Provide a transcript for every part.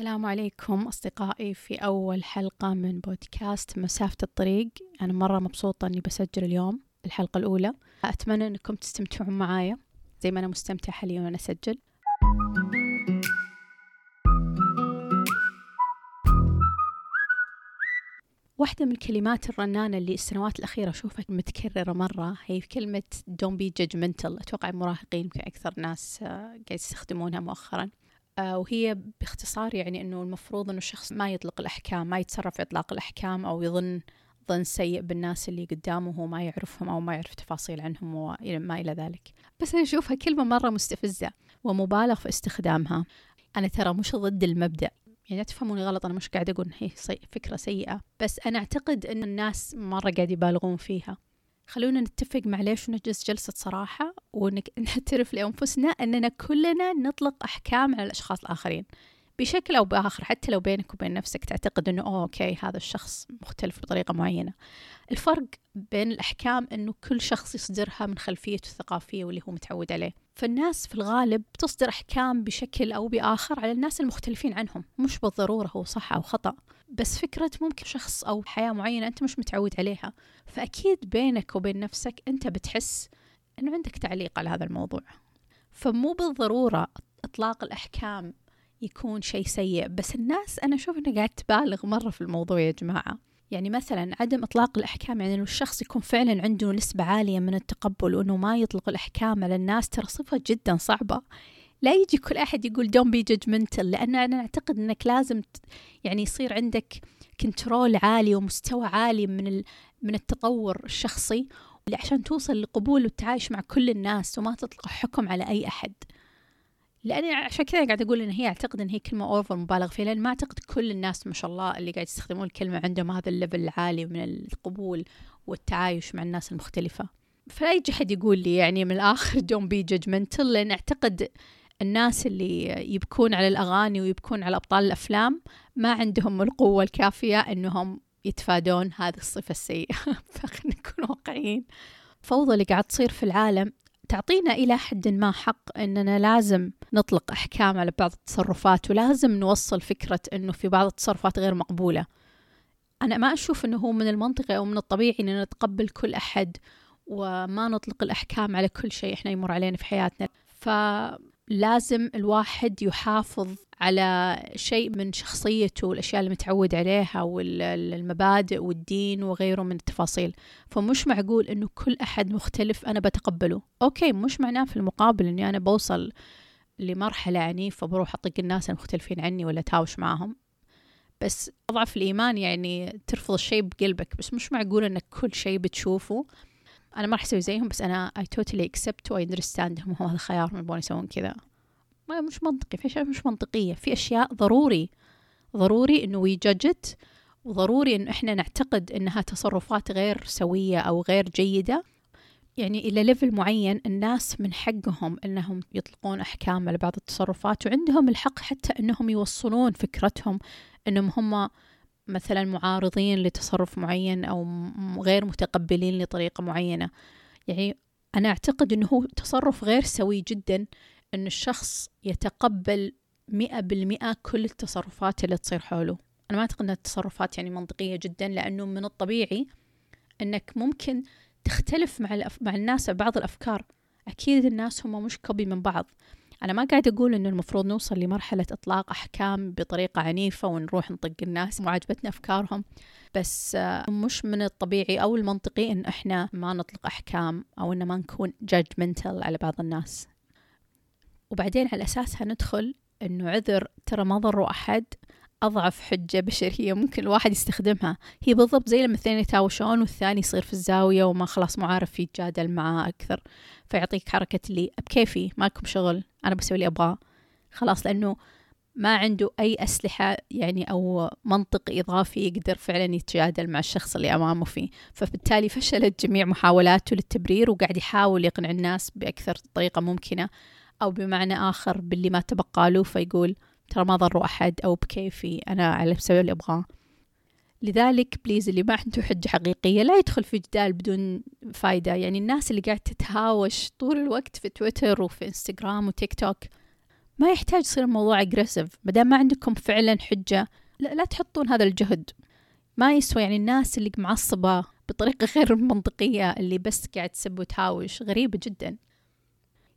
السلام عليكم أصدقائي في أول حلقة من بودكاست مسافة الطريق. أنا مرة مبسوطة أني بسجل اليوم الحلقة الأولى. أتمنى أنكم تستمتعون معايا زي ما أنا مستمتعة حاليا وأنا أسجل. واحدة من الكلمات الرنانة اللي السنوات الأخيرة أشوفها متكررة مرة هي كلمة don't be judgmental. أتوقع المراهقين أكثر ناس آه، قاعد يستخدمونها مؤخرا. وهي باختصار يعني أنه المفروض أنه الشخص ما يطلق الأحكام ما يتصرف في إطلاق الأحكام أو يظن ظن سيء بالناس اللي قدامه وهو ما يعرفهم أو ما يعرف تفاصيل عنهم وما إلى ذلك. بس أنا أشوفها كلمة مرة مستفزة ومبالغ في استخدامها. أنا ترى مش ضد المبدأ. يعني لا تفهموني غلط أنا مش قاعدة أقول هي فكرة سيئة. بس أنا أعتقد أن الناس مرة قاعد يبالغون فيها. خلونا نتفق مع ليش ونجلس جلسة صراحة ونعترف لأنفسنا أننا كلنا نطلق أحكام على الأشخاص الآخرين بشكل أو بآخر حتى لو بينك وبين نفسك تعتقد أنه أوه أوكي هذا الشخص مختلف بطريقة معينة. الفرق بين الأحكام أنه كل شخص يصدرها من خلفيته الثقافية واللي هو متعود عليه. فالناس في الغالب تصدر أحكام بشكل أو بآخر على الناس المختلفين عنهم مش بالضرورة هو صح أو خطأ. بس فكرة ممكن شخص أو حياة معينة أنت مش متعود عليها. فأكيد بينك وبين نفسك أنت بتحس أنه عندك تعليق على هذا الموضوع. فمو بالضرورة إطلاق الأحكام يكون شيء سيء بس الناس أنا أشوف أنها قاعد تبالغ مرة في الموضوع يا جماعة. يعني مثلا عدم إطلاق الأحكام يعني أنه الشخص يكون فعلا عنده نسبة عالية من التقبل وأنه ما يطلق الأحكام على الناس ترى صفة جدا صعبة. لا يجي كل أحد يقول don't be judgmental لأن أنا أعتقد أنك لازم يعني يصير عندك كنترول عالي ومستوى عالي من من التطور الشخصي. عشان توصل لقبول والتعايش مع كل الناس وما تطلق حكم على أي أحد. لأني عشان كذا قاعد أقول إن هي أعتقد إن هي كلمة أوفر مبالغ فيها لأن ما أعتقد كل الناس ما شاء الله اللي قاعد يستخدمون الكلمة عندهم هذا الليفل العالي من القبول والتعايش مع الناس المختلفة. فلا يجي حد يقول لي يعني من الآخر don't be judgmental لأن أعتقد الناس اللي يبكون على الأغاني ويبكون على أبطال الأفلام ما عندهم القوة الكافية إنهم يتفادون هذه الصفة السيئة. فخلينا نكون واقعيين. الفوضى اللي قاعد تصير في العالم تعطينا إلى حد ما حق أننا لازم نطلق أحكام على بعض التصرفات ولازم نوصل فكرة أنه في بعض التصرفات غير مقبولة. أنا ما أشوف أنه هو من المنطقي أو من الطبيعي أن نتقبل كل أحد وما نطلق الأحكام على كل شيء إحنا يمر علينا في حياتنا. فلازم الواحد يحافظ على شيء من شخصيته والأشياء اللي متعود عليها والمبادئ والدين وغيره من التفاصيل. فمش معقول أنه كل أحد مختلف أنا بتقبله. أوكي مش معناه في المقابل أني أنا بوصل لمرحلة عنيفة بروح أطق الناس المختلفين عني ولا تاوش معاهم. بس أضعف الإيمان يعني ترفض الشيء بقلبك. بس مش معقول أنك كل شيء بتشوفه أنا ما راح أسوي زيهم بس أنا I totally accept و understand هم هذا الخيار ما يبغون يسوون كذا. ما مش منطقي. في أشياء مش منطقية. في أشياء ضروري. ضروري إنه ويججت وضروري إنه إحنا نعتقد إنها تصرفات غير سوية أو غير جيدة. يعني إلى ليفل معين الناس من حقهم إنهم يطلقون أحكام على بعض التصرفات وعندهم الحق حتى إنهم يوصلون فكرتهم إنهم هم مثلا معارضين لتصرف معين أو غير متقبلين لطريقة معينة. يعني أنا أعتقد أنه هو تصرف غير سوي جدا أن الشخص يتقبل مئة بالمئة كل التصرفات اللي تصير حوله. أنا ما أعتقد أن التصرفات يعني منطقية جدا لأنه من الطبيعي أنك ممكن تختلف مع, الأف... مع الناس بعض الأفكار. أكيد الناس هم مش كوبي من بعض. أنا ما قاعد أقول إنه المفروض نوصل لمرحلة إطلاق أحكام بطريقة عنيفة ونروح نطق الناس وعجبتنا أفكارهم بس مش من الطبيعي أو المنطقي إن إحنا ما نطلق أحكام أو إن ما نكون judgmental على بعض الناس. وبعدين على أساسها ندخل إنه عذر ترى ما ضروا أحد أضعف حجة بشرية ممكن الواحد يستخدمها. هي بالضبط زي لما الاثنين يتهاوشون والثاني يصير في الزاوية وما خلاص مو عارف يتجادل معاه أكثر. فيعطيك حركة اللي بكيفي ماكم شغل؟ أنا بسوي اللي أبغاه. خلاص لأنه ما عنده أي أسلحة يعني أو منطق إضافي يقدر فعلا يتجادل مع الشخص اللي أمامه فيه. فبالتالي فشلت جميع محاولاته للتبرير وقاعد يحاول يقنع الناس بأكثر طريقة ممكنة أو بمعنى آخر باللي ما تبقى له فيقول ترى ما ضروا أحد أو بكيفي أنا على بسوي اللي أبغاه. لذلك please اللي ما عنده حجة حقيقية لا يدخل في جدال بدون فايدة. يعني الناس اللي قاعد تتهاوش طول الوقت في تويتر وفي إنستغرام وتيك توك ما يحتاج يصير الموضوع aggressive ما ما عندكم فعلا حجة لا, لا تحطون هذا الجهد. ما يسوى يعني الناس اللي معصبة بطريقة غير منطقية اللي بس قاعد تسب وتهاوش غريبة جدا.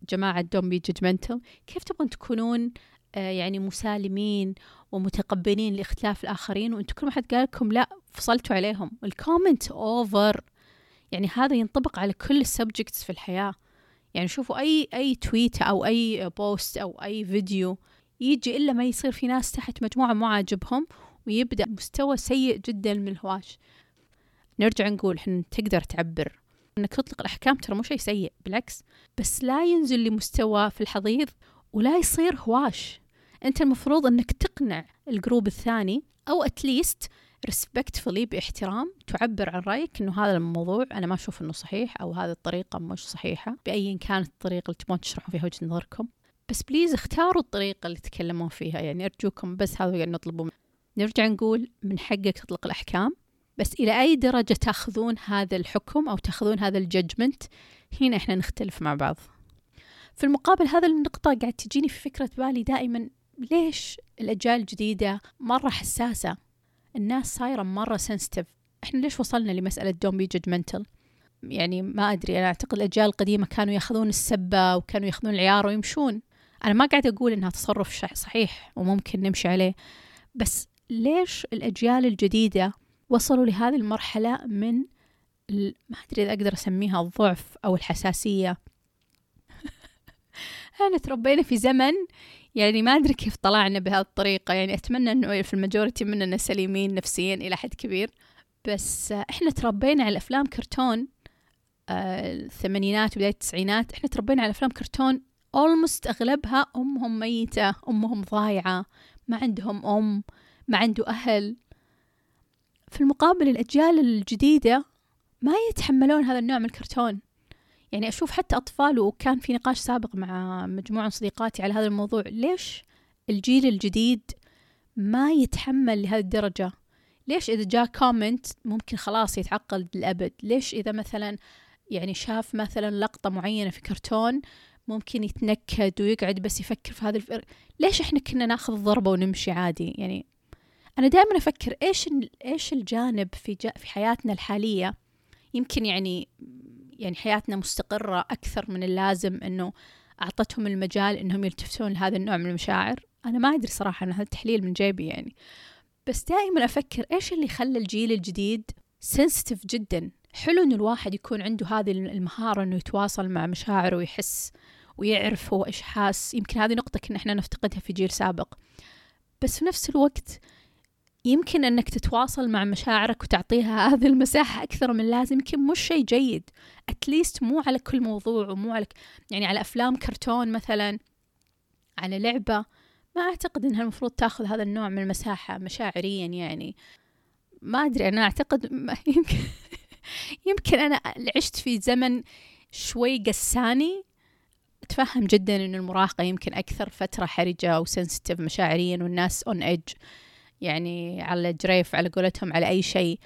جماعة don't be judgmental كيف تبغون تكونون يعني مسالمين ومتقبلين لاختلاف الآخرين وأنتم كل ما حد قال لكم لا فصلتوا عليهم. ال comment over يعني هذا ينطبق على كل ال subjects في الحياة. يعني شوفوا أي أي tweet أو أي post أو أي فيديو يجي إلا ما يصير في ناس تحت مجموعة مو عاجبهم ويبدأ مستوى سيء جدا من الهواش. نرجع نقول إحنا تقدر تعبر. إنك تطلق الأحكام ترى مو شيء سيء بالعكس. بس لا ينزل لمستوى في الحضيض ولا يصير هواش. أنت المفروض أنك تقنع ال group الثاني أو at least respectfully باحترام تعبر عن رأيك إنه هذا الموضوع أنا ما أشوف إنه صحيح أو هذه الطريقة مش صحيحة بايا كانت الطريقة اللي تبون تشرحون فيها وجهة نظركم. بس please اختاروا الطريقة اللي تتكلمون فيها. يعني أرجوكم بس هذا اللي نطلبه. نرجع نقول من حقك تطلق الأحكام. بس إلى أي درجة تأخذون هذا الحكم أو تأخذون هذا ال judgment هنا إحنا نختلف مع بعض. في المقابل هذا النقطة قاعد تجيني في فكرة بالي دائما ليش الأجيال الجديدة مرة حساسة؟ الناس صايرة مرة sensitive إحنا ليش وصلنا لمسألة دون being judgmental يعني ما أدري أنا أعتقد الأجيال القديمة كانوا يأخذون السبة وكانوا يأخذون العيار ويمشون. أنا ما قاعدة أقول إنها تصرف صحيح وممكن نمشي عليه بس ليش الأجيال الجديدة وصلوا لهذه المرحلة من ما أدري إذا أقدر أسميها الضعف أو الحساسية؟ أنا تربينا في زمن يعني ما أدري كيف طلعنا بهذه الطريقة يعني أتمنى أنه في الماجورتي مننا سليمين نفسيا إلى حد كبير. بس إحنا تربينا على أفلام كرتون آه، الثمانينات وبداية التسعينات إحنا تربينا على أفلام كرتون أولموست أغلبها أمهم ميتة أمهم ضايعة ما عندهم أم ما عنده أهل. في المقابل الأجيال الجديدة ما يتحملون هذا النوع من الكرتون. يعني أشوف حتى أطفال وكان في نقاش سابق مع مجموعة من صديقاتي على هذا الموضوع ليش الجيل الجديد ما يتحمل لهذه الدرجة؟ ليش إذا جاء كومنت ممكن خلاص يتعقل للأبد؟ ليش إذا مثلا يعني شاف مثلا لقطة معينة في كرتون ممكن يتنكد ويقعد بس يفكر في هذا الفرق؟ ليش إحنا كنا ناخذ ضربة ونمشي عادي؟ يعني أنا دائما أفكر إيش إيش الجانب في في حياتنا الحالية؟ يمكن يعني يعني حياتنا مستقرة أكثر من اللازم إنه أعطتهم المجال إنهم يلتفتون لهذا النوع من المشاعر. أنا ما أدري صراحة أنا هذا التحليل من جيبي يعني. بس دائما أفكر إيش اللي خلى الجيل الجديد سنسيتيف جدا؟ حلو إن الواحد يكون عنده هذه المهارة إنه يتواصل مع مشاعره ويحس ويعرف هو إيش حاس. يمكن هذه نقطة كنا إحنا نفتقدها في جيل سابق. بس في نفس الوقت يمكن أنك تتواصل مع مشاعرك وتعطيها هذه المساحة أكثر من لازم يمكن مش شيء جيد. اتليست مو على كل موضوع ومو على يعني على أفلام كرتون مثلا على لعبة. ما أعتقد إنها المفروض تأخذ هذا النوع من المساحة مشاعريا يعني. ما أدري أنا أعتقد يمكن يمكن أنا عشت في زمن شوي قساني. أتفهم جدا إن المراهقة يمكن أكثر فترة حرجة و sensitive مشاعريا والناس on edge يعني على جريف على قولتهم على أي شيء.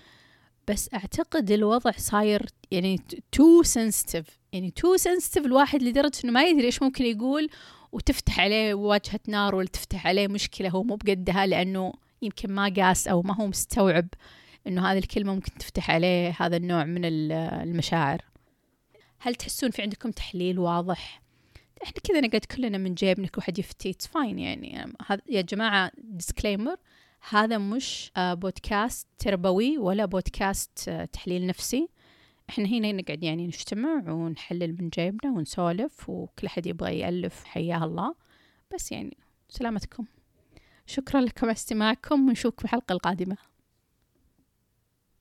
بس أعتقد الوضع صاير يعني too sensitive يعني too sensitive الواحد لدرجة إنه ما يدري إيش ممكن يقول وتفتح عليه واجهة نار ولا تفتح عليه مشكلة هو مو بقدها لأنه يمكن ما قاس أو ما هو مستوعب إنه هذه الكلمة ممكن تفتح عليه هذا النوع من المشاعر. هل تحسون في عندكم تحليل واضح؟ إحنا كذا نقعد كلنا من جيبنا كل واحد يفتي fine يعني. يا جماعة disclaimer هذا مش آه، بودكاست تربوي ولا بودكاست آه، تحليل نفسي. إحنا هنا نقعد يعني نجتمع ونحلل من جيبنا ونسولف وكل حد يبغى يألف حياه الله. بس يعني سلامتكم. شكرا لكم استماعكم ونشوفكم في الحلقة القادمة.